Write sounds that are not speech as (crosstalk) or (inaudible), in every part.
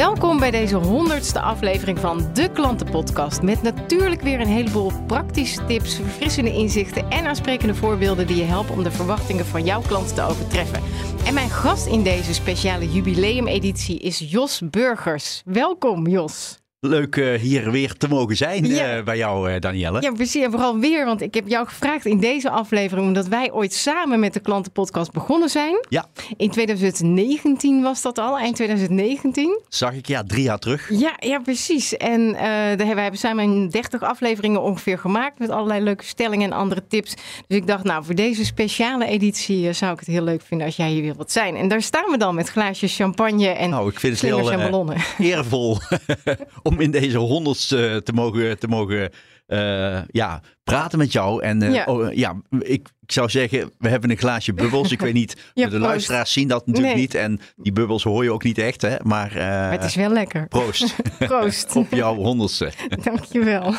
Welkom bij deze honderdste aflevering van de Klantenpodcast. Met natuurlijk weer een heleboel praktische tips, verfrissende inzichten en aansprekende voorbeelden die je helpen om de verwachtingen van jouw klanten te overtreffen. En mijn gast in deze speciale jubileumeditie is Jos Burgers. Welkom Jos. Leuk uh, hier weer te mogen zijn Ja. uh, bij jou, uh, Danielle. Ja, precies. En vooral weer, want ik heb jou gevraagd in deze aflevering, omdat wij ooit samen met de Klantenpodcast begonnen zijn. Ja, In 2019 was dat al, eind 2019. zag ik ja, drie jaar terug. Ja, ja precies. En we hebben samen 30 afleveringen ongeveer gemaakt met allerlei leuke stellingen en andere tips. Dus ik dacht, nou, voor deze speciale editie zou ik het heel leuk vinden als jij hier weer wilt zijn. En daar staan we dan met glaasjes champagne en Nou, ik vind het heel en ballonnen. eervol (laughs) om in deze honderdste te mogen, te mogen uh, ja, praten met jou. En uh, Ja. oh, ja, ik, ik zou zeggen, we hebben een glaasje bubbels. Ik weet niet, (laughs) Ja, de luisteraars zien dat natuurlijk Nee. niet. En die bubbels hoor je ook niet echt, hè. Maar, uh, Maar het is wel lekker. proost (laughs) Proost. (laughs) op jouw honderdste. Dankjewel.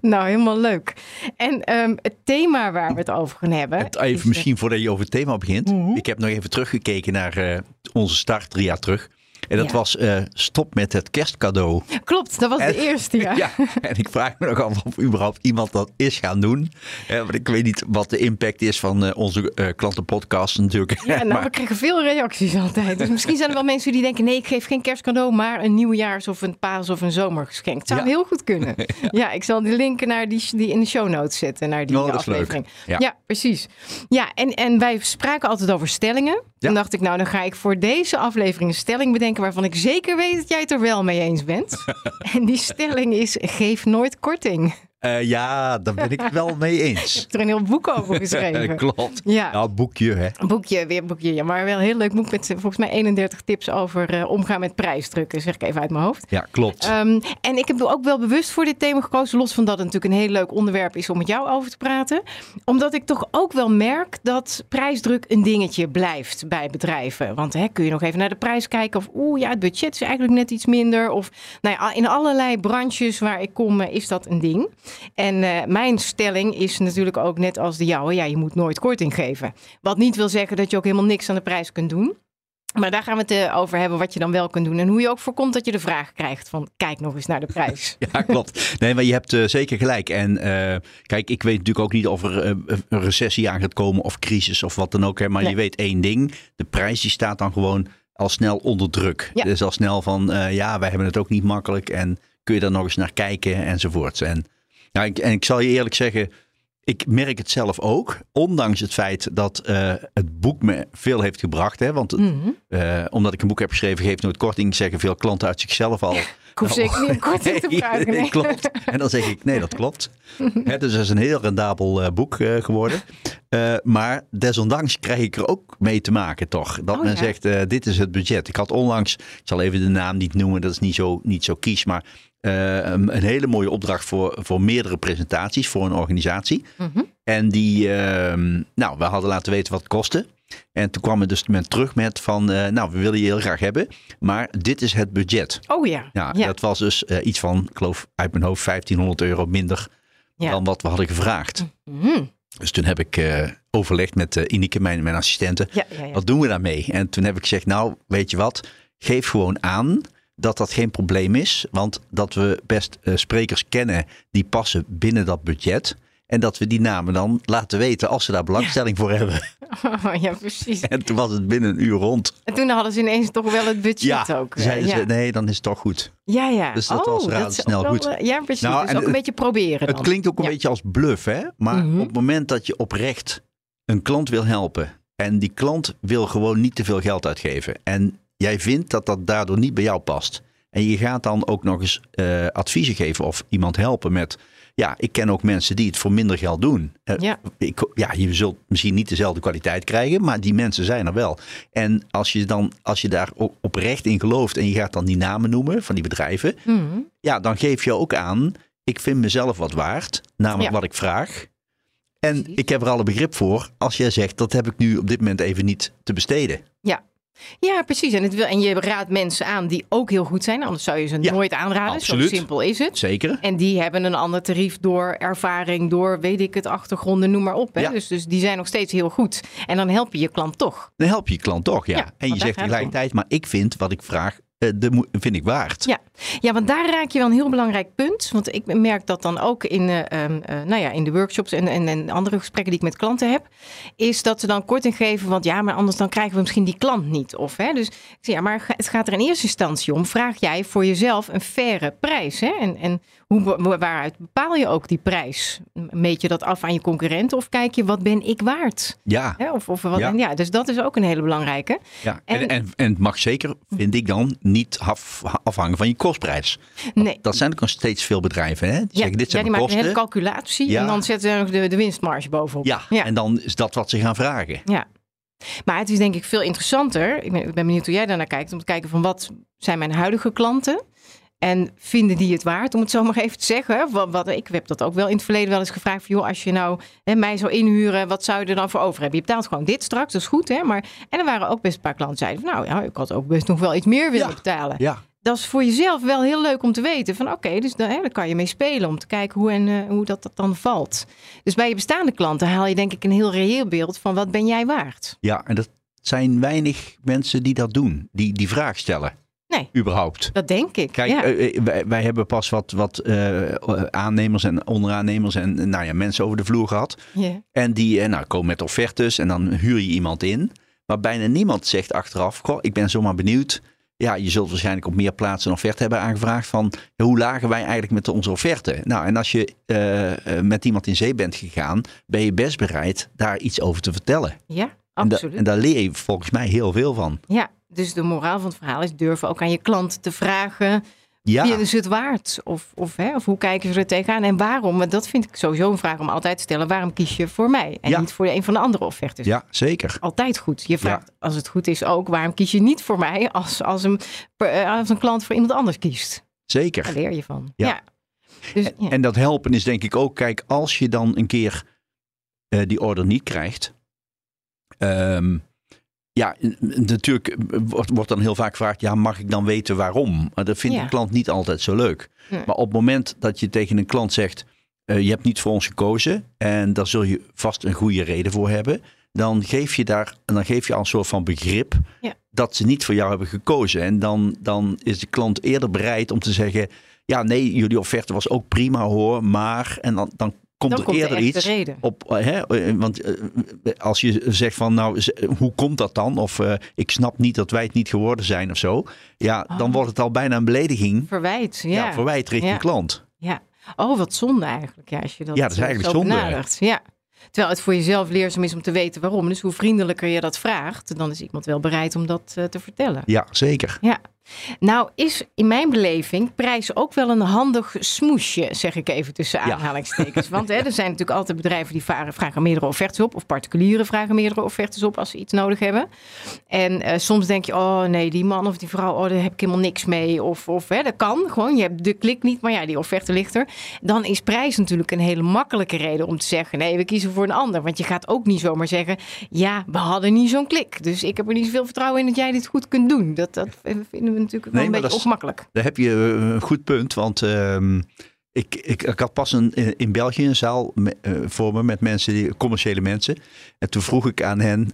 nou, helemaal leuk. En um, het thema waar we het over gaan hebben. Het, even misschien voordat je over het thema begint. Mhm. Ik heb nog even teruggekeken naar uh, onze start drie jaar terug. En dat Ja. was uh, stop met het kerstcadeau. Klopt, dat was En- de eerste, ja. (laughs) Ja, en ik vraag me nog af of überhaupt iemand dat is gaan doen. Eh, want ik weet niet wat de impact is van eh, onze eh, klantenpodcast natuurlijk. Ja, nou, (laughs) Maar- we krijgen veel reacties altijd. Dus misschien zijn er wel mensen die denken: nee, ik geef geen kerstcadeau, maar een nieuwjaars of een paas of een zomergeschenk. Het zou Ja. heel goed kunnen. (laughs) ja. ik zal die linken naar die, die in de show notes zetten, naar die Oh, aflevering. Ja. precies. Ja, en, en wij spraken altijd over stellingen. Toen dacht ik, nou, dan ga ik voor deze aflevering een stelling bedenken waarvan ik zeker weet dat jij het er wel mee eens bent. (laughs) en die stelling is: geef nooit korting. Eh, ja, daar ben ik het wel mee (laughs) eens. heb er een heel boek over geschreven. (laughs) Klopt. Ja. Nou, boekje hè. Boekje, weer boekje. Ja, maar wel een heel leuk boek met volgens mij 31 tips over eh, omgaan met prijsdrukken. Zeg ik even uit mijn hoofd. Ja, klopt. Ehm, en ik heb ook wel bewust voor dit thema gekozen. Los van dat het natuurlijk een heel leuk onderwerp is om met jou over te praten. Omdat ik toch ook wel merk dat prijsdruk een dingetje blijft bij bedrijven. Want hè, kun je nog even naar de prijs kijken. Of oeh, ja, het budget is eigenlijk net iets minder. Of nou ja, in allerlei branches waar ik kom eh, is dat een ding. En eh, mijn stelling is natuurlijk ook net als de jouwe. Ja, je moet nooit korting geven. Wat niet wil zeggen dat je ook helemaal niks aan de prijs kunt doen. Maar daar gaan we het eh, over hebben wat je dan wel kunt doen. En hoe je ook voorkomt dat je de vraag krijgt van kijk nog eens naar de prijs. (laughs) Ja, klopt. Nee, maar je hebt eh, zeker gelijk. En kijk, ik weet natuurlijk ook niet of er een recessie aan gaat komen of crisis of wat dan ook. Hè, maar Nee. je weet één ding. De prijs die staat dan gewoon al snel onder druk. Ja. Dus al snel van, ja, wij hebben het ook niet makkelijk. En kun je daar nog eens naar kijken enzovoorts. En, nou, ik, en ik zal je eerlijk zeggen, ik merk het zelf ook. Ondanks het feit dat eh, het boek me veel heeft gebracht. Hè, want het- Mhm. eh, omdat ik een boek heb geschreven, geef nooit korting, zeggen veel klanten uit zichzelf al. Ik hoef zeker niet een korting te (laughs) vragen. nee, klopt. En dan zeg ik, nee, dat klopt. Dus dat is een heel rendabel eh, boek eh, geworden. Eh, maar desondanks krijg ik er ook mee te maken, toch? Dat Oh, men ja. zegt, dit is het budget. Ik had onlangs, ik zal even de naam niet noemen, dat is niet zo, niet zo kies, maar een, een hele mooie opdracht voor, voor meerdere presentaties voor een organisatie. Mhm. En die, ehm, nou, we hadden laten weten wat het kostte. En toen kwam het dus men terug met van, eh, nou, we willen je heel graag hebben, maar dit is het budget. Oh ja. Ja, ja. dat was dus eh, iets van, ik geloof uit mijn hoofd, 1500 euro minder Ja. dan wat we hadden gevraagd. Mhm. Dus toen heb ik eh, overlegd met Ineke, mijn, mijn assistente. ja. Wat doen we daarmee? En toen heb ik gezegd, nou, weet je wat? Geef gewoon aan dat dat geen probleem is. Want dat we best sprekers kennen die passen binnen dat budget. En dat we die namen dan laten weten als ze daar belangstelling voor hebben. Oh, (laughs) ja, precies. En toen was het binnen een uur rond. En toen hadden ze ineens toch wel het budget Ja, ook. eh, zeiden ja. ze, nee, dan is het toch goed. ja, ja. Dus dat oh, was is ook goed. eh, Ja, precies. Nou, dus en ook een het- beetje proberen dan. Het klinkt ook een beetje als bluff, hè? Maar Mhm. op het moment dat je oprecht een klant wil helpen en die klant wil gewoon niet te veel geld uitgeven en jij vindt dat dat daardoor niet bij jou past en je gaat dan ook nog eens eh, adviezen geven of iemand helpen met, ja, ik ken ook mensen die het voor minder geld doen. Eh, Ja. ik, ja, je zult misschien niet dezelfde kwaliteit krijgen, maar die mensen zijn er wel. En als je dan, als je daar oprecht in gelooft en je gaat dan die namen noemen van die bedrijven, Mhm. ja, dan geef je ook aan, ik vind mezelf wat waard, namelijk Ja. wat ik vraag. En ik heb er alle begrip voor als jij zegt dat heb ik nu op dit moment even niet te besteden. Ja, precies. En, het wil, en je raadt mensen aan die ook heel goed zijn. Anders zou je ze Ja, nooit aanraden. absoluut. Zo simpel is het. Zeker. En die hebben een ander tarief door ervaring, door weet ik het, achtergronden, noem maar op. Hè? Ja. Dus, dus die zijn nog steeds heel goed. En dan help je je klant toch. Dan help je je klant toch, ja. Ja, en je zegt tegelijkertijd, maar ik vind wat ik vraag, de mo- vind ik waard. Ja. Ja, want daar raak je wel een heel belangrijk punt. Want ik merk dat dan ook in, eh, ehm, eh, nou ja, in de workshops en, en, andere gesprekken die ik met klanten heb. Is dat ze dan korting geven. Want ja, maar anders dan krijgen we misschien die klant niet. Of, hè? Dus ja, maar het gaat er in eerste instantie om. Vraag jij voor jezelf een faire prijs? Hè? En, en hoe, waaruit bepaal je ook die prijs? Meet je dat af aan je concurrent? Of kijk je, wat ben ik waard? Ja, Hè? Of, of wat, Ja. ja. dus dat is ook een hele belangrijke. ja. En, En- en, en, het mag zeker, vind ik dan, niet af- afhangen van je kostprijs. Nee. Dat zijn ook nog steeds veel bedrijven. Hè? Die zeggen, dit ja, zijn die mijn maken een hele calculatie Ja. en dan zetten ze nog de, de winstmarge bovenop. Ja, ja. en dan is dat wat ze gaan vragen. Ja. Maar het is denk ik veel interessanter. Ik ben, ik ben benieuwd hoe jij daarnaar kijkt. Om te kijken van wat zijn mijn huidige klanten. En vinden die het waard, om het zo maar even te zeggen. Wat, wat, ik heb dat ook wel in het verleden wel eens gevraagd. Van, joh, als je nou hè, mij zou inhuren, wat zou je er dan voor over hebben? Je betaalt gewoon dit straks, dat is goed. Hè? Maar, en er waren ook best een paar klanten die zeiden van, nou ja, ik had ook best nog wel iets meer willen Ja. betalen. Ja, Dat is voor jezelf wel heel leuk om te weten. Van oké, dus daar, hè, daar kan je mee spelen. Om te kijken hoe, en, eh, hoe dat, dat dan valt. Dus bij je bestaande klanten haal je denk ik een heel reëel beeld van wat ben jij waard? ja, en dat zijn weinig mensen die dat doen. Die die vraag stellen. Nee. Überhaupt. Dat denk ik. Kijk, ja. eh, eh, wij, wij hebben pas wat, wat eh, aannemers en onderaannemers en nou ja, mensen over de vloer gehad. En die nou, komen met offertes en dan huur je iemand in. Maar bijna niemand zegt achteraf, goh, ik ben zomaar benieuwd. Ja, je zult waarschijnlijk op meer plaatsen een offerte hebben aangevraagd van hoe lagen wij eigenlijk met onze offerte? Nou, en als je met iemand in zee bent gegaan, ben je best bereid daar iets over te vertellen. ja, En, da- absoluut. en daar leer je volgens mij heel veel van. Ja, dus de moraal van het verhaal is durven ook aan je klant te vragen. Ja, Vinden ze het waard? Of, of, hè, of hoe kijken ze er tegenaan? En waarom? Want dat vind ik sowieso een vraag om altijd te stellen. Waarom kies je voor mij? En Ja. niet voor een van de andere offertes? ja zeker. altijd goed. Je vraagt, als het goed is ook, waarom kies je niet voor mij als, als, een, eh, als een klant voor iemand anders kiest? Zeker. Daar leer je van. Ja. Ja. Dus, ja. En dat helpen is denk ik ook, kijk, als je dan een keer eh, die order niet krijgt. ehm, ja, natuurlijk wordt, wordt dan heel vaak gevraagd, ja, mag ik dan weten waarom? Maar dat vindt Ja. de klant niet altijd zo leuk. Maar op het moment dat je tegen een klant zegt, eh, je hebt niet voor ons gekozen en daar zul je vast een goede reden voor hebben, dan geef je daar, dan geef je al een soort van begrip Ja. dat ze niet voor jou hebben gekozen. En dan, dan is de klant eerder bereid om te zeggen, ja, nee, jullie offerte was ook prima hoor, maar en dan, dan komt dan er eerder iets reden. op, eh, hè, eh, want eh, als je zegt van nou, hoe komt dat dan? Of ik snap niet dat wij het niet geworden zijn of zo. Ja, dan Oh. wordt het al bijna een belediging. Verwijt, ja. Ja, verwijt richting Ja. klant. Ja. Oh, wat zonde eigenlijk. Ja, als je dat Ja, dat is eigenlijk zo zonde. benadert. Ja. Terwijl het voor jezelf leerzaam is om te weten waarom. Dus hoe vriendelijker je dat vraagt, dan is iemand wel bereid om dat te vertellen. Ja, zeker. Ja. Nou, is in mijn beleving prijs ook wel een handig smoesje, zeg ik even tussen Ja. aanhalingstekens. Want hè, (laughs) er zijn natuurlijk altijd bedrijven die varen, vragen meerdere offertes op, of particulieren vragen meerdere offertes op als ze iets nodig hebben. En eh, soms denk je, oh nee, die man of die vrouw, oh, daar heb ik helemaal niks mee. Of, of hè, dat kan gewoon, je hebt de klik niet, maar ja, die offerte ligt er. Dan is prijs natuurlijk een hele makkelijke reden om te zeggen, nee, we kiezen voor een ander. Want je gaat ook niet zomaar zeggen, ja, we hadden niet zo'n klik. Dus ik heb er niet zoveel vertrouwen in dat jij dit goed kunt doen. Dat, dat vinden we natuurlijk wel Nee, een beetje ongemakkelijk. Daar heb je eh, een goed punt, want ehm, ik, ik, ik had pas een, eh, in België een zaal me- eh, voor me met mensen, die, commerciële mensen. En toen vroeg ik aan hen,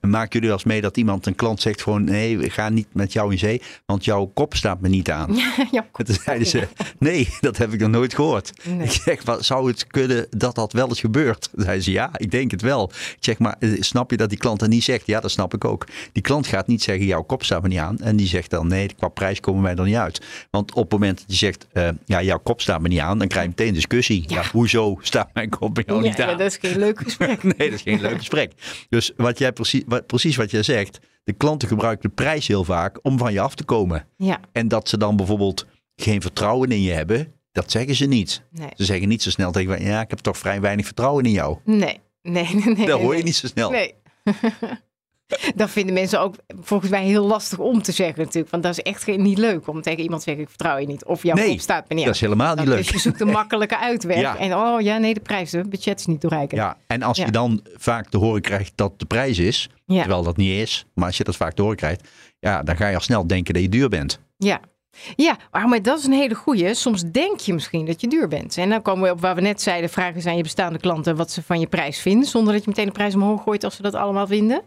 maken jullie wel eens mee dat iemand, een klant zegt gewoon, nee, we gaan niet met jou in zee, want jouw kop staat me niet aan. (laughs) ja, En toen zeiden ze, nee, dat heb ik nog nooit gehoord. Nee. Ik zeg, wat zou het kunnen dat dat wel eens gebeurt? Toen zeiden ze, ja, ik denk het wel. Ik zeg, maar eh, snap je dat die klant dat niet zegt? Ja, dat snap ik ook. Die klant gaat niet zeggen, jouw kop staat me niet aan. En die zegt dan, nee, qua prijs komen wij er niet uit. Want op het moment dat je zegt, ja, jouw kop staat me niet aan, dan krijg je meteen discussie. Ja. Ja. hoezo staat mijn kop bij jou ja, niet aan? ja, dat is geen leuk gesprek. (laughs) Nee, dat is geen leuk gesprek. Dus wat jij precies, wat, precies wat jij zegt, de klanten gebruiken de prijs heel vaak om van je af te komen. Ja, En dat ze dan bijvoorbeeld geen vertrouwen in je hebben, dat zeggen ze niet. nee. Ze zeggen niet zo snel tegen je, ja, ik heb toch vrij weinig vertrouwen in jou. Nee, nee, nee. nee dat hoor je nee. niet zo snel. Nee. (laughs) (laughs) Dat vinden mensen ook volgens mij heel lastig om te zeggen natuurlijk. Want dat is echt geen- niet leuk om tegen iemand te zeggen, ik vertrouw je niet. Of jouw Nee, staat me niet Dat is helemaal niet leuk. Dus je zoekt een (laughs) makkelijke uitweg. Ja. En oh ja, nee, de prijs, het budget is niet toereikend. Ja, en als Ja. je dan vaak te horen krijgt dat de prijs is, Ja. terwijl dat niet is, maar als je dat vaak te horen krijgt, ja, dan ga je al snel denken dat je duur bent. Ja. Ja, maar, maar dat is een hele goeie. Soms denk je misschien dat je duur bent. En dan komen we op waar we net zeiden, vragen eens aan je bestaande klanten wat ze van je prijs vinden. Zonder dat je meteen de prijs omhoog gooit als ze dat allemaal vinden.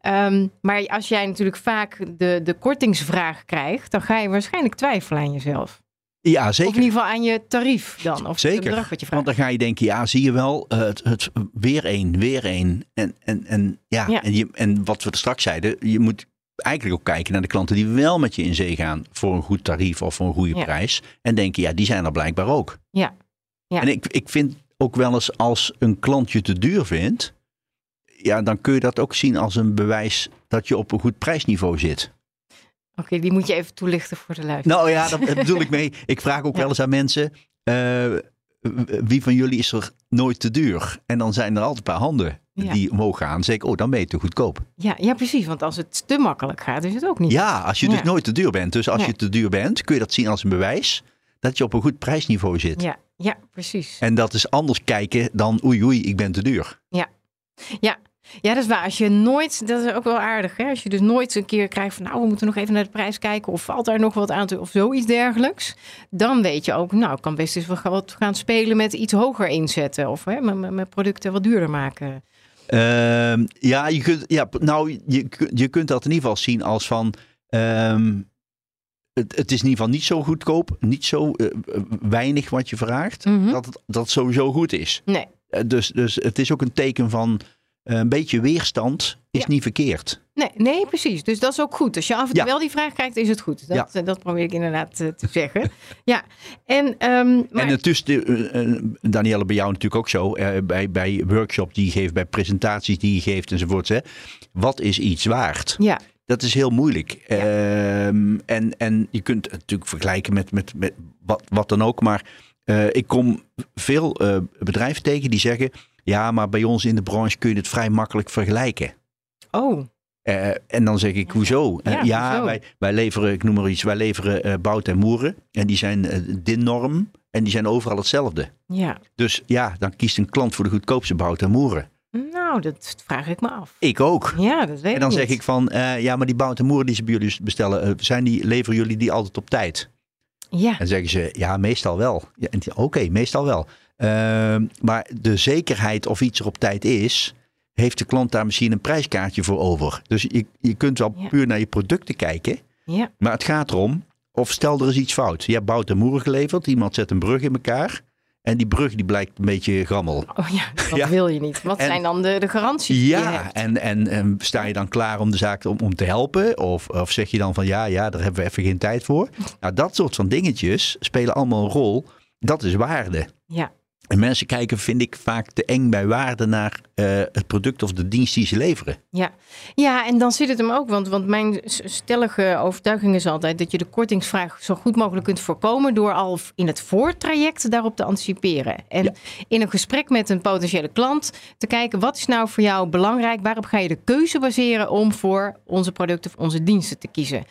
Ehm, maar als jij natuurlijk vaak de, de kortingsvraag krijgt, dan ga je waarschijnlijk twijfelen aan jezelf. Ja, Of zeker. in ieder geval aan je tarief dan. Of het Zeker. bedrag wat je vraagt. Want dan ga je denken, ja, zie je wel, eh, het, het, weer één, weer één. En, en, en, ja, Ja. En, je, en wat we er straks zeiden, je moet eigenlijk ook kijken naar de klanten die wel met je in zee gaan voor een goed tarief of voor een goede Ja. prijs. En denken, ja, die zijn er blijkbaar ook. Ja. Ja. En ik, ik vind ook wel eens als een klant je te duur vindt, ja, dan kun je dat ook zien als een bewijs dat je op een goed prijsniveau zit. Oké, die moet je even toelichten voor de luisteraar. Nou ja, dat (laughs) bedoel ik mee. Ik vraag ook Ja. wel eens aan mensen, eh, wie van jullie is er nooit te duur? En dan zijn er altijd een paar handen Ja. die omhoog gaan. Zeg ik, oh, dan ben je te goedkoop. Ja, ja, precies. Want als het te makkelijk gaat, is het ook niet. Ja, als je dus Ja. nooit te duur bent. Dus als Nee. je te duur bent, kun je dat zien als een bewijs dat je op een goed prijsniveau zit. ja, ja, precies. En dat is anders kijken dan oei oei, ik ben te duur. Ja, dat is waar. Als je nooit, dat is ook wel aardig, hè? Als je dus nooit een keer krijgt van, nou, we moeten nog even naar de prijs kijken, of valt daar nog wat aan te, of zoiets dergelijks, dan weet je ook, nou, ik kan best eens wat gaan spelen met iets hoger inzetten, of hè, met- met producten wat duurder maken. Ehm, ja, je kunt, ja, nou, je, je kunt dat in ieder geval zien als van. ehm, het, het is in ieder geval niet zo goedkoop, niet zo eh, weinig wat je vraagt, Mhm. dat het dat het sowieso goed is. Nee, Eh, dus, dus het is ook een teken van eh, een beetje weerstand is Ja. niet verkeerd. Nee, nee, precies. Dus dat is ook goed. Als je af en toe Ja. wel die vraag krijgt, is het goed. Dat, Ja. eh, dat probeer ik inderdaad eh, te zeggen. (laughs) ja, en, ehm maar, En is, de, eh, Danielle, bij jou natuurlijk ook zo. bij, bij workshops die je geeft, bij presentaties die je geeft enzovoort. Hè. Wat is iets waard? ja, Dat is heel moeilijk. Ehm, en, en je kunt het natuurlijk vergelijken met, met, met wat, wat dan ook. Maar ik kom veel bedrijven tegen die zeggen... ja, maar bij ons in de branche kun je het vrij makkelijk vergelijken. oh, Eh, en dan zeg ik, hoezo? Ja, Eh, ja, hoezo? Wij, wij leveren, ik noem maar iets, wij leveren eh bout en moeren. En die zijn DIN-norm en die zijn overal hetzelfde. ja. Dus ja, dan kiest een klant voor de goedkoopste bout en moeren. Nou, dat vraag ik me af. Ik ook. Ja, dat weet En dan ik zeg ik van, ja, maar die bout en moeren die ze bij jullie bestellen, zijn die, leveren jullie die altijd op tijd? Ja, En dan zeggen ze, ja, meestal wel. Ja, Oké, meestal wel. Ehm, maar de zekerheid of iets er op tijd is, heeft de klant daar misschien een prijskaartje voor over. Dus je, je kunt wel Ja. puur naar je producten kijken, ja, maar het gaat erom, of stel er is iets fout. Je hebt bout en moeren geleverd, iemand zet een brug in elkaar en die brug die blijkt een beetje grammel. oh ja, dat (laughs) Ja. wil je niet. Wat En- zijn dan de, de garanties die je Ja, hebt? en, en, en sta je dan klaar om de zaak om, om te helpen? Of, of zeg je dan van ja, ja, daar hebben we even geen tijd voor? (laughs) Nou, dat soort van dingetjes spelen allemaal een rol. Dat is waarde. Ja, En mensen kijken, vind ik, vaak te eng bij waarde naar eh, het product of de dienst die ze leveren. ja. ja, en dan zit het hem ook. Want, want mijn stellige overtuiging is altijd dat je de kortingsvraag zo goed mogelijk kunt voorkomen door al in het voortraject daarop te anticiperen. En Ja. in een gesprek met een potentiële klant te kijken wat is nou voor jou belangrijk? Waarop ga je de keuze baseren om voor onze producten of onze diensten te kiezen?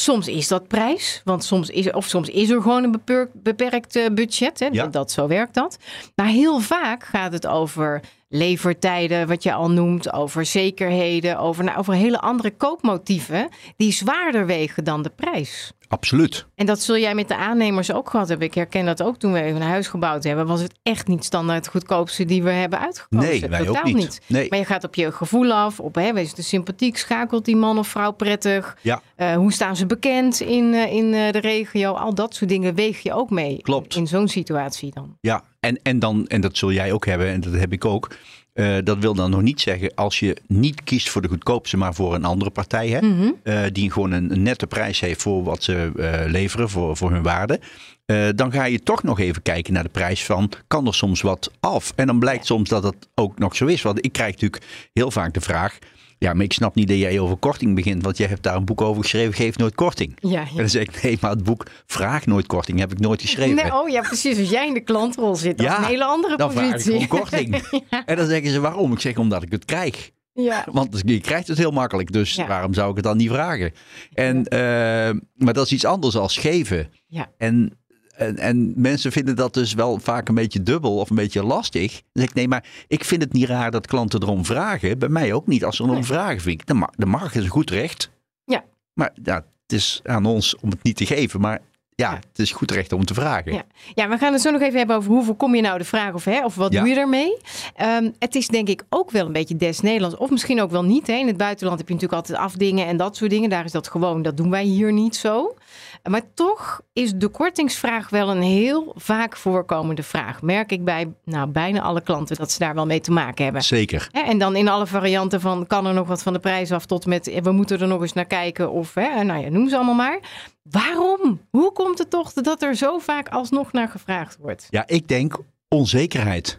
Soms is dat prijs, want soms is of soms is er gewoon een beperkt, beperkt eh, budget. Hè? Ja. Dat, zo werkt dat. Maar heel vaak gaat het over levertijden, wat je al noemt, over zekerheden, over, nou, over hele andere koopmotieven die zwaarder wegen dan de prijs. Absoluut. En dat zul jij met de aannemers ook gehad hebben. Ik herken dat ook toen we even een huis gebouwd hebben. Was het echt niet standaard het goedkoopste die we hebben uitgekozen. Nee, wij Totaal ook niet. Nee. Maar je gaat op je gevoel af. Op, hè, wees het sympathiek? Schakelt die man of vrouw prettig? Ja, Eh, hoe staan ze bekend in, eh, in eh, de regio? Al dat soort dingen weeg je ook mee. Klopt. In zo'n situatie dan. ja. En, en, dan, en dat zul jij ook hebben en dat heb ik ook. Eh, dat wil dan nog niet zeggen als je niet kiest voor de goedkoopste, maar voor een andere partij. Hè, Mhm. eh, die gewoon een, een nette prijs heeft voor wat ze eh, leveren, voor, voor hun waarde. Dan ga je toch nog even kijken naar de prijs van, kan er soms wat af? En dan blijkt soms dat het ook nog zo is. Want ik krijg natuurlijk heel vaak de vraag, ja, maar ik snap niet dat jij over korting begint, want jij hebt daar een boek over geschreven, geef nooit korting. Ja, En dan zeg ik, nee, maar het boek Vraag nooit korting heb ik nooit geschreven. Nee, oh ja, precies. Als jij in de klantrol zit, dat is een hele andere dan vraag ik positie. gewoon korting. (laughs) En dan zeggen ze, waarom? Ik zeg, omdat ik het krijg. Ja. Want je krijgt het heel makkelijk, dus Ja. waarom zou ik het dan niet vragen? En, eh, maar dat is iets anders als geven. Ja. En, en, en mensen vinden dat dus wel vaak een beetje dubbel of een beetje lastig. Dan zeg ik, nee, maar ik vind het niet raar dat klanten erom vragen. Bij mij ook niet. Als ze erom Nee. vragen, vind ik, dan mag, dan mag het een goed recht. Ja. Maar ja, het is aan ons om het niet te geven. Maar ja, het is goed recht om te vragen. Ja. Ja, we gaan het zo nog even hebben over hoe voorkom je nou de vraag of, hè, of wat Ja. doe je ermee. Ehm, het is denk ik ook wel een beetje des Nederlands. Of misschien ook wel niet. Hè. In het buitenland heb je natuurlijk altijd afdingen en dat soort dingen. Daar is dat gewoon. Dat doen wij hier niet zo. Maar toch is de kortingsvraag wel een heel vaak voorkomende vraag. Merk ik bij nou, bijna alle klanten dat ze daar wel mee te maken hebben. Zeker. En dan in alle varianten van kan er nog wat van de prijs af tot met eh, we moeten er nog eens naar kijken of hè, nou ja, noem ze allemaal maar. Waarom? Hoe komt het toch dat er zo vaak alsnog naar gevraagd wordt? Ja, ik denk onzekerheid.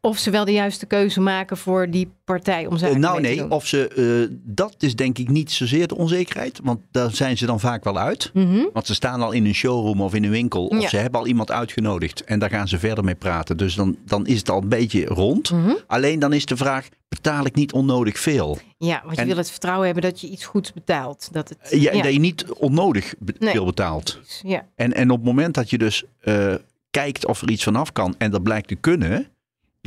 Of ze wel de juiste keuze maken voor die partij om Eh, zaken nou mee te nee, doen. of ze, eh, dat is denk ik niet zozeer de onzekerheid. Want daar zijn ze dan vaak wel uit. Mhm. Want ze staan al in een showroom of in een winkel. Of Ja. ze hebben al iemand uitgenodigd. En daar gaan ze verder mee praten. Dus dan, dan is het al een beetje rond. Mhm. Alleen dan is de vraag, betaal ik niet onnodig veel? Ja, want je En- wil het vertrouwen hebben dat je iets goeds betaalt. Dat het, Ja, Dat je niet onnodig be- Nee. veel betaalt. ja. En, en op het moment dat je dus eh, kijkt of er iets vanaf kan en dat blijkt te kunnen,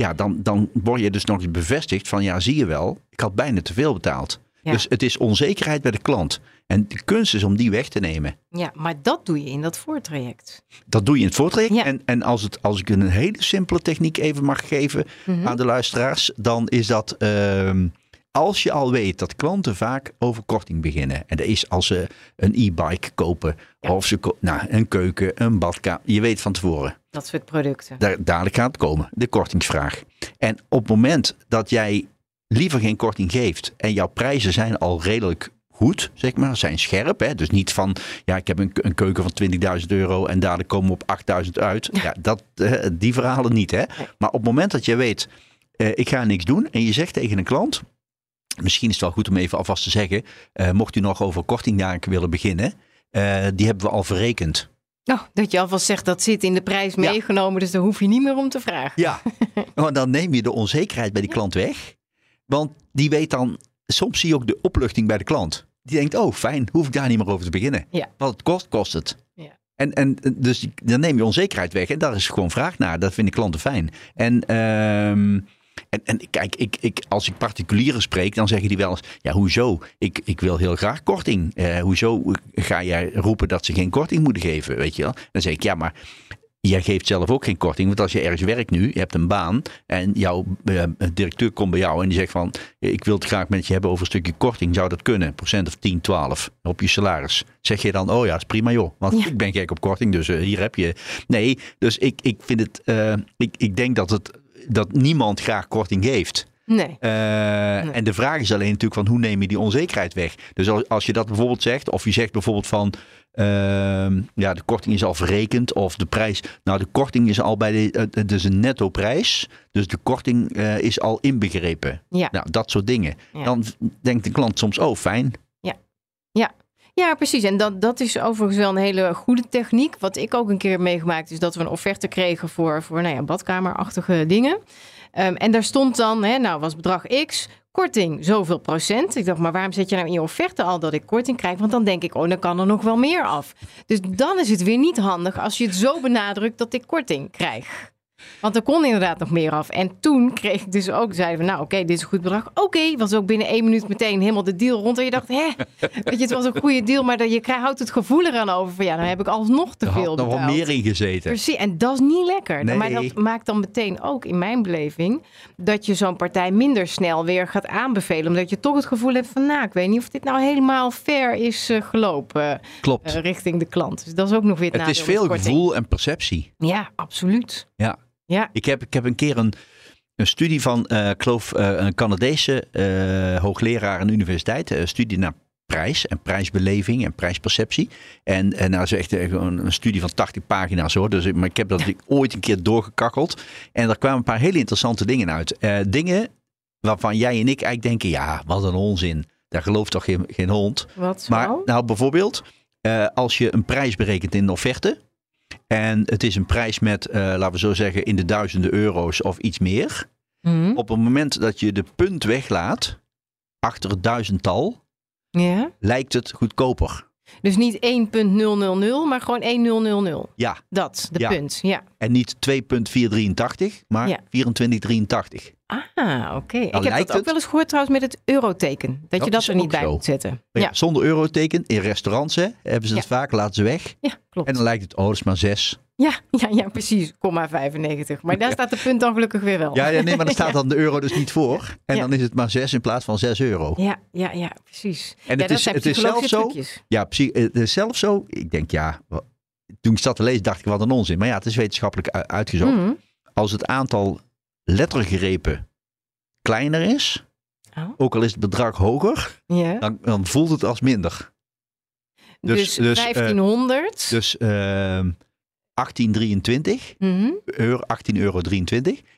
ja, dan, dan word je dus nog eens bevestigd van ja, zie je wel, ik had bijna te veel betaald. Ja. Dus het is onzekerheid bij de klant. En de kunst is om die weg te nemen. ja, maar dat doe je in dat voortraject. Dat doe je in het voortraject. Ja. En, en als, het, als ik een hele simpele techniek even mag geven Mhm. aan de luisteraars, dan is dat ehm, als je al weet dat klanten vaak over korting beginnen. En dat is als ze een e-bike kopen Ja. of ze ko- nou, een keuken, een badkamer. Je weet van tevoren. Dat soort producten. Daar, dadelijk gaat het komen, de kortingsvraag. En op het moment dat jij liever geen korting geeft en jouw prijzen zijn al redelijk goed, zeg maar, zijn scherp. Hè? Dus niet van, ja, ik heb een, een keuken van 20.000 euro en dadelijk komen we op 8.000 uit. Ja, dat, eh, die verhalen niet. Hè? Maar op het moment dat je weet, eh, ik ga niks doen en je zegt tegen een klant, misschien is het wel goed om even alvast te zeggen, eh, mocht u nog over kortingdagen willen beginnen, eh, die hebben we al verrekend. Oh, dat je alvast zegt dat zit in de prijs Ja. meegenomen, dus daar hoef je niet meer om te vragen. Ja, (laughs) want dan neem je de onzekerheid bij die klant weg. Want die weet dan, soms zie je ook de opluchting bij de klant. Die denkt, oh fijn, hoef ik daar niet meer over te beginnen. Ja. Wat het kost, kost het. Ja. En, en dus dan neem je onzekerheid weg. En daar is gewoon vraag naar. Dat vinden klanten fijn. En, ehm, en, en kijk, ik, ik, als ik particulieren spreek, dan zeggen die wel eens... Ja, hoezo? Ik, ik wil heel graag korting. Eh, hoezo ga jij roepen dat ze geen korting moeten geven? Weet je wel? Dan zeg ik, ja, maar jij geeft zelf ook geen korting. Want als je ergens werkt nu, je hebt een baan... en jouw eh, directeur komt bij jou en die zegt van... ik wil het graag met je hebben over een stukje korting. Zou dat kunnen? Procent of 10, 12 op je salaris. Zeg je dan, oh ja, is prima joh. Want Ja. ik ben gek op korting, dus eh, hier heb je... Nee, dus ik, ik vind het... ik, ik denk dat, het, dat niemand graag korting geeft. Nee. Eh, En de vraag is alleen natuurlijk van hoe neem je die onzekerheid weg? Dus als, als je dat bijvoorbeeld zegt, of je zegt bijvoorbeeld van ehm, ja, de korting is al verrekend, of de prijs, nou de korting is al bij de, eh, het is een netto prijs, dus de korting eh, is al inbegrepen. Ja. Nou, dat soort dingen. Ja. Dan denkt de klant soms, oh fijn. Ja, precies. En dat, dat is overigens wel een hele goede techniek. Wat ik ook een keer heb meegemaakt, is dat we een offerte kregen voor, voor nou ja, badkamerachtige dingen. Ehm, en daar stond dan, hè, nou was bedrag X, korting zoveel procent. Ik dacht, maar waarom zet je nou in je offerte al dat ik korting krijg? Want dan denk ik, oh, dan kan er nog wel meer af. Dus dan is het weer niet handig als je het zo benadrukt dat ik korting krijg. Want er kon inderdaad nog meer af. En toen kreeg ik dus ook, zeiden we, nou oké, dit is een goed bedrag. Oké, was ook binnen één minuut meteen helemaal de deal rond. En je dacht, hè, (laughs) weet je, het was een goede deal. Maar dat je krijgt, houdt het gevoel eraan over van, ja, dan heb ik alsnog te Er veel had nog meer in gezeten. Precies, en dat is niet lekker. Nee. Maar dat maakt dan meteen ook, in mijn beleving, dat je zo'n partij minder snel weer gaat aanbevelen. Omdat je toch het gevoel hebt van, nou, ik weet niet of dit nou helemaal fair is eh, gelopen Klopt. eh, richting de klant. Dus dat is ook nog weer het, het is veel gevoel en perceptie. Ja, absoluut. Ja. Ja, Ik heb, ik heb een keer een, een studie van, eh, ik geloof, eh, een Canadese eh, hoogleraar aan de universiteit. Een studie naar prijs en prijsbeleving en prijsperceptie. En, en nou is echt gewoon een studie van 80 pagina's hoor. Dus, ik- maar ik heb dat ooit een keer doorgekakkeld. En daar kwamen een paar hele interessante dingen uit. Dingen waarvan jij en ik eigenlijk denken, ja, wat een onzin. Daar gelooft toch geen, geen hond. wat zo? Maar nou bijvoorbeeld, als je een prijs berekent in een offerte. En het is een prijs met, eh, laten we zo zeggen, in de duizenden euro's of iets meer. Mhm. Op het moment dat je de punt weglaat, achter het duizendtal Ja. lijkt het goedkoper. Dus niet 1.000, maar gewoon 1000. Ja, Dat, de Ja. punt. Ja. en niet 2,483, maar Ja. 2483. Ah, oké. Ik heb dat ook het- wel eens gehoord trouwens met het euroteken. Dat, Dat je dat er niet ook bij zo. moet zetten. Maar ja, Zonder euroteken in restaurants hè, hebben ze het vaak, laten ze weg. ja klopt. En dan lijkt het, oh, dat is maar 6. Ja, ja, ja, precies. Komma 95. Maar daar staat de punt dan gelukkig weer wel. Ja, ja, nee, maar dan (laughs) staat dan de euro dus niet voor. En Ja. dan is het maar 6 in plaats van 6 euro. Ja, ja, ja, precies. En het is, het is zelfs zo. Ja, psy- het is zelfs zo. Ik denk, ja, toen ik zat te lezen, dacht ik wat een onzin. Maar ja, het is wetenschappelijk uitgezocht. Mhm. Als het aantal lettergrepen kleiner is, Oh. ook al is het bedrag hoger, dan, dan voelt het als minder. Dus, dus, dus, eh, 1500. Dus ehm 1823, Mhm. euro, 18,23 euro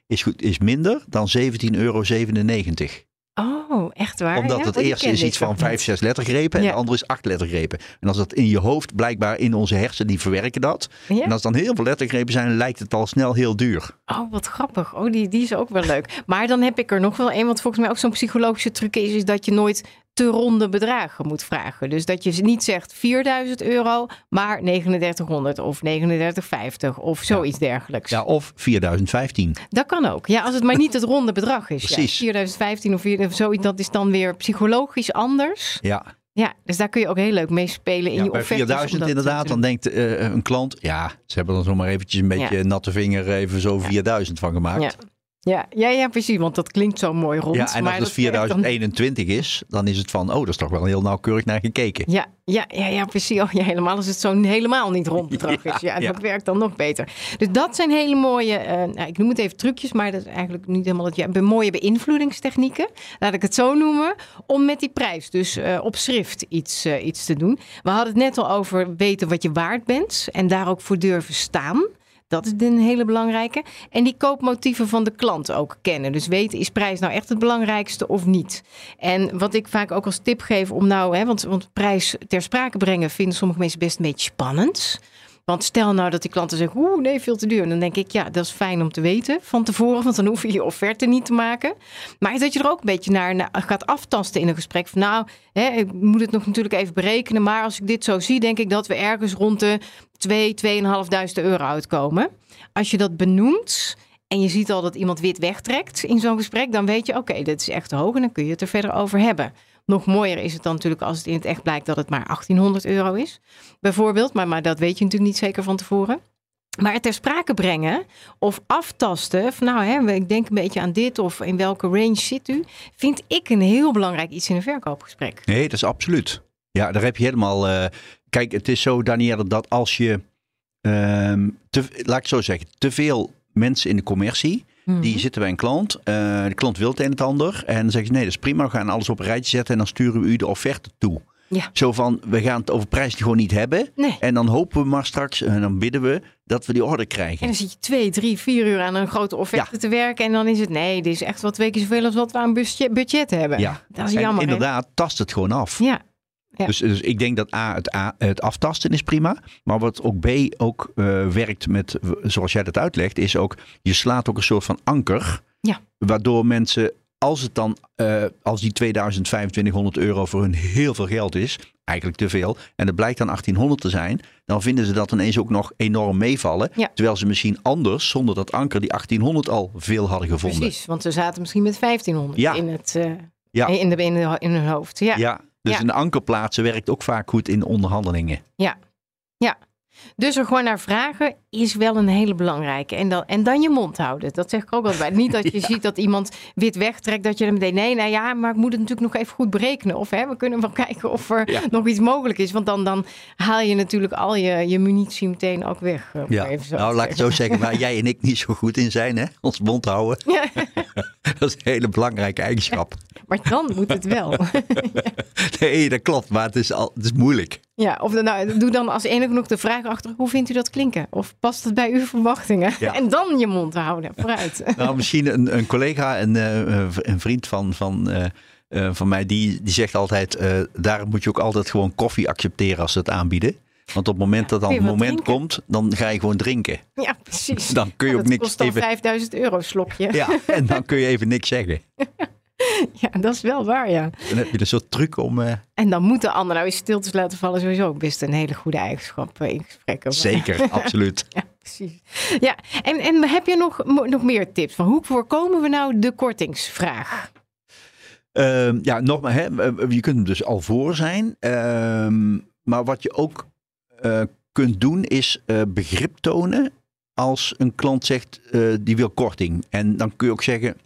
is, goed, is minder dan 17,97 euro. Oh, echt waar? Omdat ja? het eerste is iets van nog 5, niet. 6 lettergrepen en Ja. de andere is 8 lettergrepen. En als dat in je hoofd, blijkbaar in onze hersenen, die verwerken dat. Ja? En als dan heel veel lettergrepen zijn, lijkt het al snel heel duur. Oh, wat grappig. Oh, die, die is ook wel leuk. Maar dan heb ik er nog wel een, wat volgens mij ook zo'n psychologische truc is, is dat je nooit te ronde bedragen moet vragen. Dus dat je niet zegt 4000 euro, maar 3900 of 3950 of zoiets dergelijks. Ja, of 4015. Dat kan ook. Ja, als het maar niet het ronde bedrag is. Ja. Precies. 4015 of 4000 of zoiets, dat is dan weer psychologisch anders. Ja, Ja, dus daar kun je ook heel leuk mee spelen in ja je offertes. om 4000 dat te inderdaad, dan denkt eh, een klant, ja, ze hebben er zomaar eventjes een beetje Ja. natte vinger even zo 4000 van gemaakt. Ja. Ja, ja, ja, precies, want dat klinkt zo mooi rond. Ja, en als het werkt dan 4021 is, dan is het van, oh, dat is toch wel heel nauwkeurig naar gekeken. Ja, ja, ja, ja precies. Oh, ja, helemaal als het zo'n helemaal niet rond (laughs) bedrag is. Ja, Ja, dat ja. werkt dan nog beter. Dus dat zijn hele mooie, eh, nou, ik noem het even trucjes, maar dat is eigenlijk niet helemaal het. Ja, mooie beïnvloedingstechnieken, laat ik het zo noemen, om met die prijs dus eh, op schrift iets, eh, iets te doen. We hadden het net al over weten wat je waard bent en daar ook voor durven staan. Dat is een hele belangrijke. En die koopmotieven van de klant ook kennen. Dus weten, is prijs nou echt het belangrijkste of niet? En wat ik vaak ook als tip geef om nou, hè, want, want prijs ter sprake brengen vinden sommige mensen best een beetje spannend. Want stel nou dat die klanten zeggen, oeh nee, veel te duur. Dan denk ik, ja, dat is fijn om te weten van tevoren, want dan hoef je je offerte niet te maken. Maar dat je er ook een beetje naar, gaat aftasten in een gesprek. Van nou, hè, ik moet het nog natuurlijk even berekenen, maar als ik dit zo zie, denk ik dat we ergens rond de 2, 2.500 euro uitkomen. Als je dat benoemt en je ziet al dat iemand wit wegtrekt in zo'n gesprek, dan weet je, oké, dit is echt hoog en dan kun je het er verder over hebben. Nog mooier is het dan natuurlijk als het in het echt blijkt dat het maar 1800 euro is, bijvoorbeeld. Maar, maar dat weet je natuurlijk niet zeker van tevoren. Maar het ter sprake brengen of aftasten, van nou, hè, ik denk een beetje aan dit of in welke range zit u, vind ik een heel belangrijk iets in een verkoopgesprek. Nee, dat is absoluut. Ja, daar heb je helemaal. eh, kijk, het is zo, Danielle, dat als je. ehm, te, laat ik zo zeggen, te veel mensen in de commercie. Mhm. Die zitten bij een klant. eh, de klant wil het een en het ander. En dan zeggen ze: nee, dat is prima. We gaan alles op een rijtje zetten. En dan sturen we u de offerte toe. Ja. Zo van: we gaan het over prijs gewoon niet hebben. Nee. En dan hopen we maar straks. En dan bidden we dat we die order En krijgen. dan zit je twee, drie, vier uur aan een grote offerte Ja. te werken. En dan is het, nee, dit is echt wel twee keer zoveel als wat we aan budget, hebben. Ja. Dat is En jammer. hè? inderdaad, tast het gewoon af. Ja, Ja. Dus, dus ik denk dat A het, A, het aftasten is prima. Maar wat ook B ook eh, werkt met, zoals jij dat uitlegt, is ook, je slaat ook een soort van anker. Ja. Waardoor mensen, als het dan, eh, als die 2000, 2500 euro voor hun heel veel geld is, eigenlijk te veel, en het blijkt dan 1800 te zijn, dan vinden ze dat ineens ook nog enorm meevallen. Ja. Terwijl ze misschien anders, zonder dat anker, die 1800 al veel hadden gevonden. precies. Want ze zaten misschien met 1500 Ja. in, het, eh, Ja. in, de, in, de, in hun hoofd. Ja. Ja, dus Ja. een anker plaatsen werkt ook vaak goed in onderhandelingen. Dus er gewoon naar vragen is wel een hele belangrijke. En dan, en dan je mond houden. Dat zeg ik ook altijd. Niet dat je (laughs) ziet dat iemand wit wegtrekt. Dat je dan meteen, nee, nou ja, maar ik moet het natuurlijk nog even goed berekenen. Of hè, we kunnen wel (laughs) kijken of er Ja. nog iets mogelijk is. Want dan, dan haal je natuurlijk al je, je munitie meteen ook weg. eh, Ja, nou laat ik het zo zeggen, waar jij en ik niet zo goed in zijn, hè? ons mond houden. Ja, (laughs) Dat is een hele belangrijke eigenschap. maar dan moet het wel. Nee, dat klopt, maar het is, al, het is moeilijk. Ja, of dan, nou, doe dan als enige nog de vraag achter, hoe vindt u dat klinken? Of past het bij uw verwachtingen? Ja. (laughs) En dan je mond houden, vooruit. (laughs) Nou, misschien een, een collega, een, eh, een vriend van, van, eh, eh, van mij, die, die zegt altijd: eh, daar moet je ook altijd gewoon koffie accepteren als ze het aanbieden. Want op het moment dat dan het moment drinken. komt, dan ga je gewoon drinken. Ja, precies. Dan kun je ook dat niks kost dan even. 5000 euro slokje. Ja, en dan kun je even niks zeggen. (laughs) (laughs) ja, dat is wel waar, ja. Dan heb je een soort truc om... Uh... En dan moet de ander nou eens stiltes laten vallen sowieso best een hele goede eigenschap uh, in gesprekken. Zeker, (laughs) absoluut. ja, precies. Ja, en, en heb je nog, nog meer tips van hoe voorkomen we nou de kortingsvraag? Uh, ja, nogmaals, hè, je kunt hem dus al voor zijn. Ehm, maar wat je ook uh, kunt doen is begrip tonen als een klant zegt die wil korting. En dan kun je ook zeggen,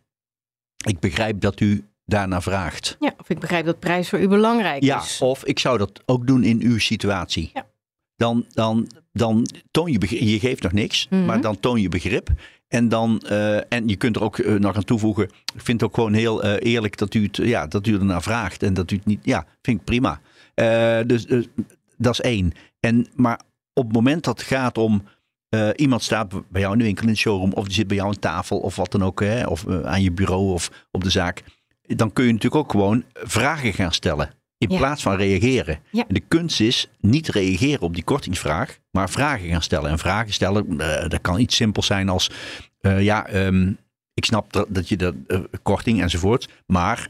ik begrijp dat u daarna vraagt. Ja, of ik begrijp dat prijs voor u belangrijk ja, is. Ja, of ik zou dat ook doen in uw situatie. Ja. Dan, dan, dan toon je begrip. Je geeft nog niks, Mhm. maar dan toon je begrip. En, dan, uh, en je kunt er ook uh, nog aan toevoegen. Ik vind het ook gewoon heel uh, eerlijk dat u, het, ja, dat u ernaar vraagt. En dat u het niet. Ja, vind ik prima. dus dat is één. En, maar op het moment dat het gaat om. Uh, iemand staat bij jou in de winkel in de showroom, of die zit bij jou aan tafel, of wat dan ook, hè, of uh, aan je bureau of op de zaak. Dan kun je natuurlijk ook gewoon vragen gaan stellen. In Ja. plaats van reageren. Ja. En de kunst is niet reageren op die kortingsvraag, maar vragen gaan stellen. En vragen stellen, uh, dat kan iets simpels zijn als: ja, um, ik snap dat, dat je de uh, korting enzovoort, maar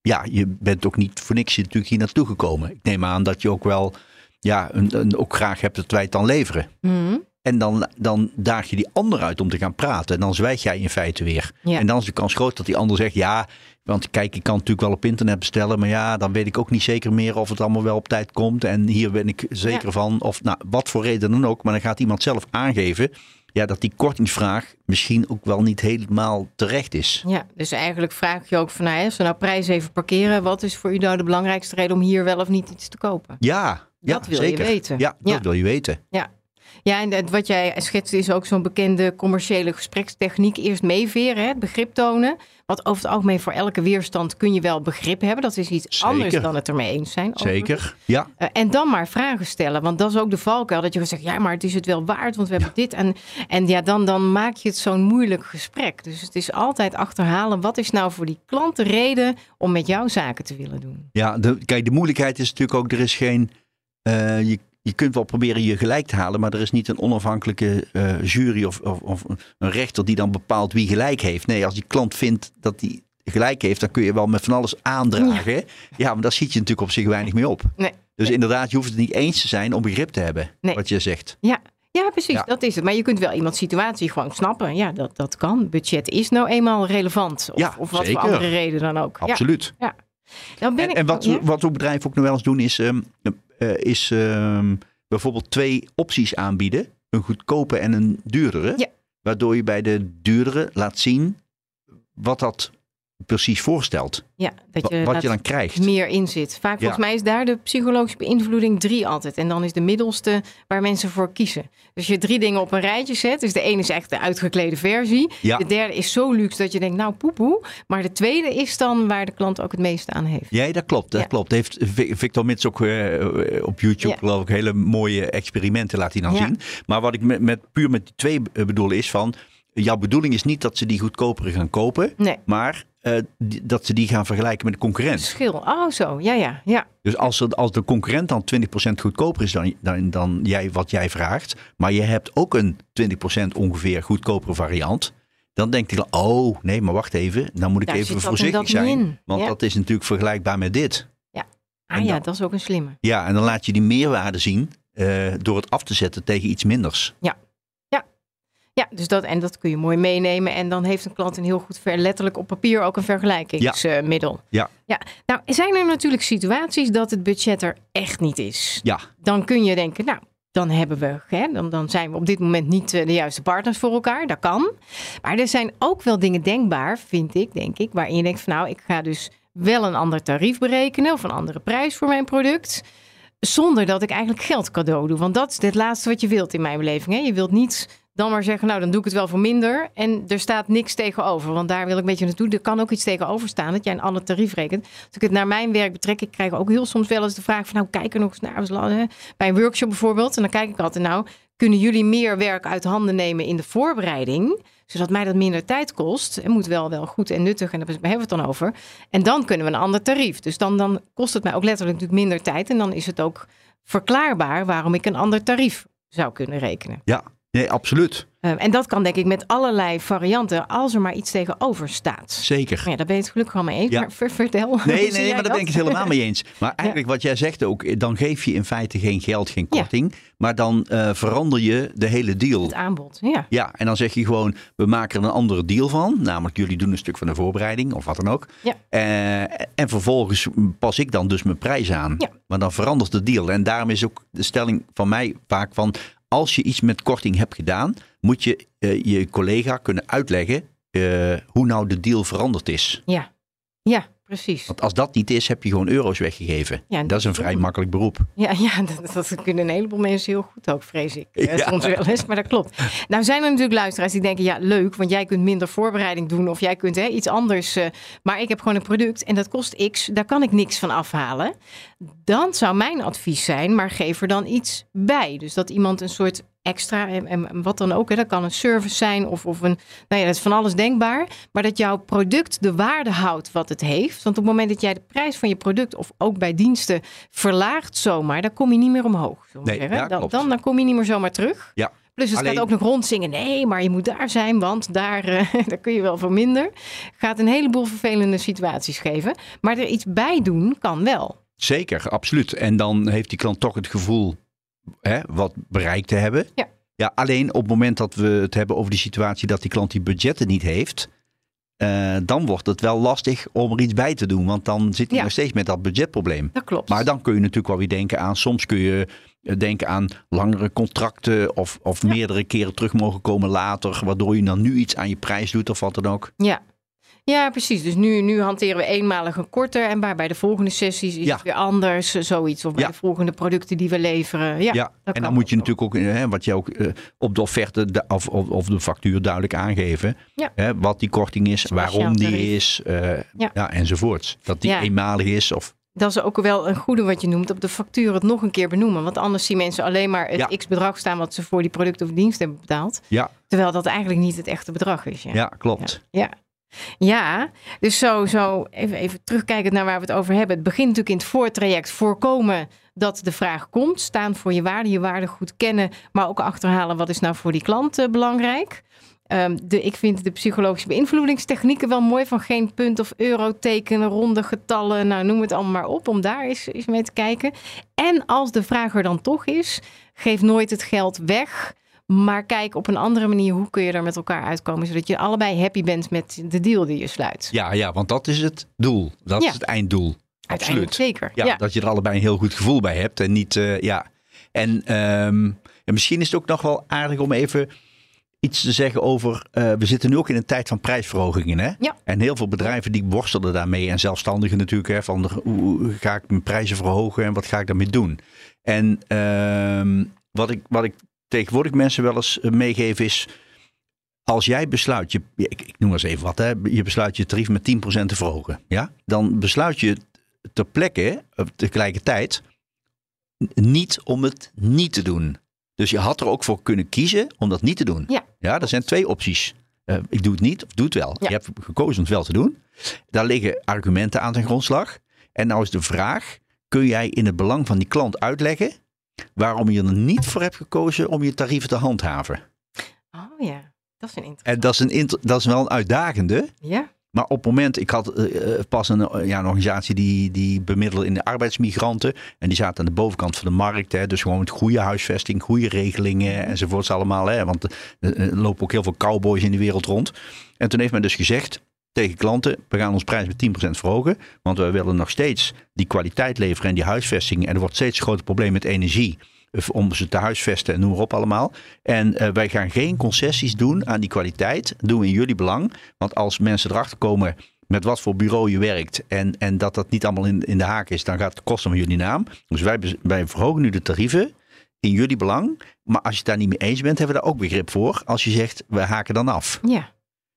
ja, je bent ook niet voor niks natuurlijk hier naartoe gekomen. Ik neem aan dat je ook wel, ja, een, een, ook graag hebt dat wij het dan leveren. Mhm. En dan, dan daag je die ander uit om te gaan praten. En dan zwijg jij in feite weer. Ja. En dan is de kans groot dat die ander zegt: Ja, want kijk, ik kan natuurlijk wel op internet bestellen. Maar ja, dan weet ik ook niet zeker meer of het allemaal wel op tijd komt. En hier ben ik zeker Ja. van. Of nou, wat voor reden dan ook. Maar dan gaat iemand zelf aangeven. Ja, dat die kortingsvraag misschien ook wel niet helemaal terecht is. Ja, dus eigenlijk vraag je ook van, nou, als we nou prijs even parkeren, wat is voor u nou de belangrijkste reden om hier wel of niet iets te kopen? Ja, ja Dat wil je weten. Ja, dat Ja. wil je weten. Ja, en het- wat jij schetst is ook zo'n bekende commerciële gesprekstechniek. Eerst meeveren, hè, het begrip tonen. Wat over het algemeen voor elke weerstand kun je wel begrip hebben. Dat is iets Zeker. anders dan het ermee eens zijn. overigens. Zeker. Ja, Eh, en dan maar vragen stellen. Want dat is ook de valkuil. Dat je zegt, ja, maar het is het wel waard. Want we hebben dit. En, en ja, dan, dan maak je het zo'n moeilijk gesprek. Dus het is altijd achterhalen. Wat is nou voor die klant de reden om met jou zaken te willen doen? Ja, de, kijk, de moeilijkheid is natuurlijk ook, er is geen. eh, je, je kunt wel proberen je gelijk te halen, maar er is niet een onafhankelijke eh, jury of, of, of een rechter die dan bepaalt wie gelijk heeft. Nee, als die klant vindt dat hij gelijk heeft, dan kun je wel met van alles aandragen. Ja, maar daar schiet je natuurlijk op zich weinig mee op. Nee. Dus inderdaad, je hoeft het niet eens te zijn om begrip te hebben, Nee. wat je zegt. Ja, ja precies. Ja. Dat is het. Maar je kunt wel iemands situatie gewoon snappen. Ja, dat, dat kan. Budget is nou eenmaal relevant. Of, Ja, of wat zeker. voor andere reden dan ook. Absoluut. Ja. Dan ben En, ik, en wat, wat ook bedrijven ook nog wel eens doen, is, ehm, eh, is ehm, bijvoorbeeld twee opties aanbieden: een goedkope en een duurdere. Ja. Waardoor je bij de duurdere laat zien wat dat precies voorstelt. ja, dat je, wat je dan krijgt. meer in zit. Vaak volgens mij is daar de psychologische beïnvloeding drie altijd. En dan is de middelste waar mensen voor kiezen. Dus je drie dingen op een rijtje zet. Dus de ene is echt de uitgeklede versie. Ja. De derde is zo luxe dat je denkt, nou poepoe. Maar de tweede is dan waar de klant ook het meeste aan heeft. Ja, dat klopt. Dat Ja. klopt. Heeft Vi- Victor Mits ook eh, op YouTube, geloof ik, hele mooie experimenten laat hij dan zien. Maar wat ik met, met, puur met die twee eh, bedoel is van, jouw bedoeling is niet dat ze die goedkopere gaan kopen, Nee, maar eh, die- dat ze die gaan vergelijken met de concurrent. verschil. Oh zo, ja, ja, ja. Dus als, er, als de concurrent dan 20% goedkoper is dan, dan, dan jij, wat jij vraagt, maar je hebt ook een 20% ongeveer goedkopere variant, dan denkt hij oh nee, maar wacht even, dan moet ik Daar even voorzichtig zijn, want Ja. dat is natuurlijk vergelijkbaar met dit. Ah En ja, dat is ook een slimme. Ja, en dan laat je die meerwaarde zien eh, door het af te zetten tegen iets minders. Ja, dus dat, en dat kun je mooi meenemen. En dan heeft een klant een heel goed, ver, letterlijk op papier ook een vergelijkingsmiddel. Ja. ja. Nou, zijn er natuurlijk situaties dat het budget er echt niet is. Ja, Dan kun je denken, nou, dan hebben we, hè, dan, dan zijn we op dit moment niet eh, de juiste partners voor elkaar. Dat kan. Maar er zijn ook wel dingen denkbaar, vind ik, denk ik, waarin je denkt van nou, ik ga dus wel een ander tarief berekenen of een andere prijs voor mijn product. Zonder dat ik eigenlijk geld cadeau doe. Want dat is het laatste wat je wilt in mijn beleving. Hè? Je wilt niet dan maar zeggen, nou dan doe ik het wel voor minder. En er staat niks tegenover. Want daar wil ik een beetje naartoe. Er kan ook iets tegenover staan dat jij een ander tarief rekent. Als ik het naar mijn werk betrek, ik krijg ook heel soms wel eens de vraag van nou kijk er nog eens naar. Bij een workshop bijvoorbeeld. En dan kijk ik altijd nou, kunnen jullie meer werk uit handen nemen in de voorbereiding? Zodat mij dat minder tijd kost. Het moet wel, wel goed en nuttig. En daar hebben we het dan over. En dan kunnen we een ander tarief. Dus dan, dan kost het mij ook letterlijk natuurlijk minder tijd. En dan is het ook verklaarbaar waarom ik een ander tarief zou kunnen rekenen. ja. Nee, absoluut. Eh, en dat kan denk ik met allerlei varianten, als er maar iets tegenover staat. Zeker. Maar ja, daar ben je het gelukkig al mee eens. Ja. Maar ver- vertel. Nee, (laughs) nee, maar daar ben ik het helemaal mee eens. Maar (laughs) eigenlijk wat jij zegt ook, dan geef je in feite geen geld, geen Ja. korting. Maar dan eh, verander je de hele deal. Het aanbod, ja. Ja, en dan zeg je gewoon, we maken er een andere deal van. Namelijk, jullie doen een stuk van de voorbereiding of wat dan ook. Ja. Eh, en vervolgens pas ik dan dus mijn prijs aan. Ja. Maar dan verandert de deal. En daarom is ook de stelling van mij vaak van... als je iets met korting hebt gedaan... moet je eh, je collega kunnen uitleggen... eh, hoe nou de deal veranderd is. Ja, ja precies. Want als dat niet is, heb je gewoon euro's weggegeven. Ja, dat is een vrij makkelijk beroep. Ja, ja (laughs) dat, dat kunnen een heleboel mensen heel goed ook, vrees ik. Eh, Ja. Soms wel eens, maar dat klopt. Nou zijn er natuurlijk luisteraars die denken, ja leuk, want jij kunt minder voorbereiding doen of jij kunt hè, iets anders. eh, maar ik heb gewoon een product en dat kost x, daar kan ik niks van afhalen. Dan zou mijn advies zijn, maar geef er dan iets bij. Dus dat iemand een soort extra, en, en wat dan ook, hè, dat kan een service zijn of, of een, nou ja, dat is van alles denkbaar. Maar dat jouw product de waarde houdt wat het heeft. Want op het moment dat jij de prijs van je product of ook bij diensten verlaagt zomaar, dan kom je niet meer omhoog. Nee, zeggen. ja, dan, dan, dan kom je niet meer zomaar terug. Ja. Plus het Alleen- gaat ook nog rondzingen. Nee, maar je moet daar zijn, want daar, eh, (laughs) daar kun je wel voor minder. Gaat een heleboel vervelende situaties geven. Maar er iets bij doen kan wel. Zeker, absoluut. En dan heeft die klant toch het gevoel hè, wat bereikt te hebben. Ja. ja. Alleen op het moment dat we het hebben over die situatie dat die klant die budgetten niet heeft, eh, dan wordt het wel lastig om er iets bij te doen. Want dan zit hij Ja. nog steeds met dat budgetprobleem. Dat klopt. Maar dan kun je natuurlijk wel weer denken aan, soms kun je eh, denken aan langere contracten of, of meerdere keren terug mogen komen later, waardoor je dan nu iets aan je prijs doet of wat dan ook. Ja. Ja, precies. Dus nu, nu hanteren we eenmalig een korter. En bij, bij de volgende sessies is Ja. het weer anders. eh, Zoiets. Of bij Ja. de volgende producten die we leveren. Ja, Ja, en dan moet je natuurlijk ook, hè, wat je ook eh, op de offerte de- of, of, of de factuur duidelijk aangeven. Hè, wat die korting is, Speciaal waarom die tarief. is, eh, Ja. enzovoorts. Dat die eenmalig is. Of, Dat is ook wel een goede wat je noemt. Op de factuur het nog een keer benoemen. Want anders zien mensen alleen maar het Ja. x-bedrag staan... wat ze voor die producten of diensten hebben betaald. ja, Terwijl dat eigenlijk niet het echte bedrag is. ja. klopt. Ja. Ja, dus zo, zo even, even terugkijkend naar waar we het over hebben. Het begint natuurlijk in het voortraject voorkomen dat de vraag komt. Staan voor je waarde, je waarde goed kennen, maar ook achterhalen wat is nou voor die klant eh, belangrijk. Ehm, de, ik vind de psychologische beïnvloedingstechnieken wel mooi van geen punt of euro tekenen, ronde getallen, nou noem het allemaal maar op, om daar eens, eens mee te kijken. En als de vraag er dan toch is, geef nooit het geld weg. Maar kijk op een andere manier hoe kun je er met elkaar uitkomen, zodat je allebei happy bent met de deal die je sluit. Ja, ja, want dat is het doel. Dat Ja. is het einddoel. Uiteindelijk Absoluut. zeker. Ja, Ja. Dat je er allebei een heel goed gevoel bij hebt. En niet, eh, ja. En ehm, ja, misschien is het ook nog wel aardig om even iets te zeggen over. eh, we zitten nu ook in een tijd van prijsverhogingen. Hè? Ja. En heel veel bedrijven die worstelen daarmee. En zelfstandigen natuurlijk. Hè, van de- hoe hoe ga ik mijn prijzen verhogen en wat ga ik daarmee doen? En ehm, wat, ik, wat ik tegenwoordig mensen wel eens eh, meegeef is. Als jij besluit, je, ik, ik noem maar eens even wat, hè, je besluit je tarief met 10% te verhogen. Ja? Dan besluit je ter plekke, eh, tegelijkertijd, niet om het niet te doen. Dus je had er ook voor kunnen kiezen om dat niet te doen. Ja. Ja, er zijn twee opties. Eh, ik doe het niet of doe het wel. Ja. Je hebt gekozen om het wel te doen. Daar liggen argumenten aan ten grondslag. En nou is de vraag, kun jij in het belang van die klant uitleggen waarom je er niet voor hebt gekozen om je tarieven te handhaven? Oh ja, dat is een interessant. En dat is, een, dat is wel een uitdagende. Ja, Maar op het moment, ik had eh, eh, pas een, eh, ja, een organisatie die, die bemiddelde in de arbeidsmigranten. En die zaten aan de bovenkant van de markt. Hè, dus gewoon met goede huisvesting, goede regelingen enzovoorts allemaal. Hè, want er lopen ook heel veel cowboys in de wereld rond. En toen heeft men dus gezegd tegen klanten, we gaan ons prijs met 10% verhogen. Want we willen nog steeds die kwaliteit leveren en die huisvesting. En er wordt steeds een groter probleem met energie. Om ze te huisvesten en noem maar op allemaal. En eh, wij gaan geen concessies doen aan die kwaliteit. Dat doen we in jullie belang. Want als mensen erachter komen met wat voor bureau je werkt. En, en dat dat niet allemaal in, in de haak is. Dan gaat het kosten van jullie naam. Dus wij, wij verhogen nu de tarieven in jullie belang. Maar als je het daar niet mee eens bent, hebben we daar ook begrip voor. Als je zegt, we haken dan af. ja.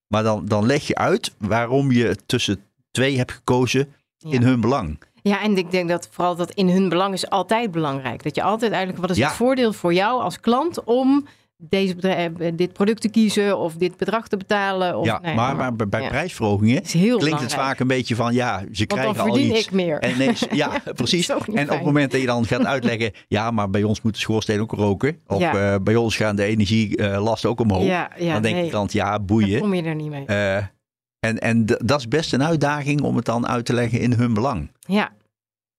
Maar dan, dan leg je uit waarom je tussen twee hebt gekozen in hun belang. Ja, en ik denk dat vooral dat in hun belang is altijd belangrijk. Dat je altijd eigenlijk, wat is Ja. het voordeel voor jou als klant om deze bedrijf, eh, dit product te kiezen of dit bedrag te betalen. Of, ja, nee, maar, maar bij- bij ja. prijsverhogingen klinkt het vaak een beetje van ja, ze Want dan krijgen al iets. ik meer. En nee, (laughs) ja, precies. En op het moment dat je dan gaat uitleggen, (laughs) ja, maar bij ons moet de schoorsteen ook roken. Of Ja. eh, bij ons gaan de energielasten ook omhoog. ja, dan denkt nee, de klant, ja, dan boeien. kom je er niet mee. Eh, en en dat is best een uitdaging om het dan uit te leggen in hun belang. Ja.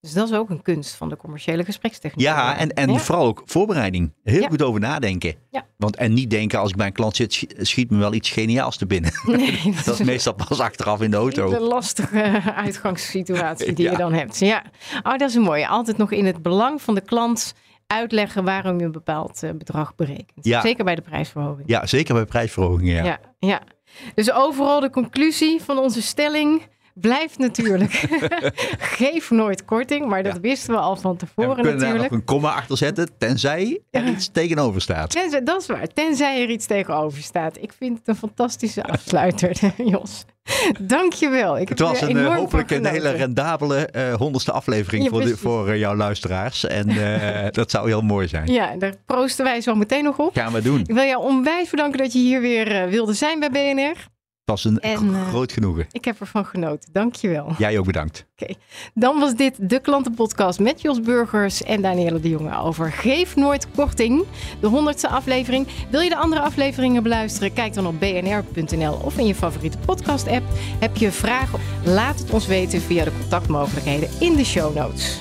Dus dat is ook een kunst van de commerciële gesprekstechniek. Ja, en, en Ja. vooral ook voorbereiding. Heel Ja. goed over nadenken. Ja. Want, en niet denken, als ik bij een klant zit, schi- schiet me wel iets geniaals te binnen. Nee, (laughs) Dat is meestal pas achteraf in de een auto. hele lastige uitgangssituatie die (laughs) je dan hebt. Ja, oh, dat is een mooie. Altijd nog in het belang van de klant uitleggen waarom je een bepaald eh, bedrag berekent. Ja. Zeker bij de prijsverhoging. Ja, zeker bij prijsverhogingen. Ja, ja. Dus overal de conclusie van onze stelling blijft natuurlijk. (laughs) Geef nooit korting, maar dat Ja. wisten we al van En tevoren we kunnen daar natuurlijk. nog een komma achter zetten, tenzij er iets tegenover staat. Tenzij, dat is waar, tenzij er iets tegenover staat. Ik vind het een fantastische afsluiter, (laughs) Jos. Dankjewel. Ik Het was een, eh, hopelijk een hele rendabele eh, honderdste aflevering Ja, voor, de, voor eh, jouw luisteraars. En (laughs) dat zou heel mooi zijn. Ja, daar proosten wij zo meteen nog op. Gaan we doen. Ik wil jou onwijs bedanken dat je hier weer wilde zijn bij BNR. Was een En, eh, groot genoegen. Ik heb ervan genoten. Dankjewel. Jij ook bedankt. Dan was dit de klantenpodcast met Jos Burgers en Danielle de Jonge over Geef Nooit Korting. De honderdste aflevering. Wil je de andere afleveringen beluisteren? Kijk dan op bnr.nl of in je favoriete podcast app. Heb je vragen? Laat het ons weten via de contactmogelijkheden in de show notes.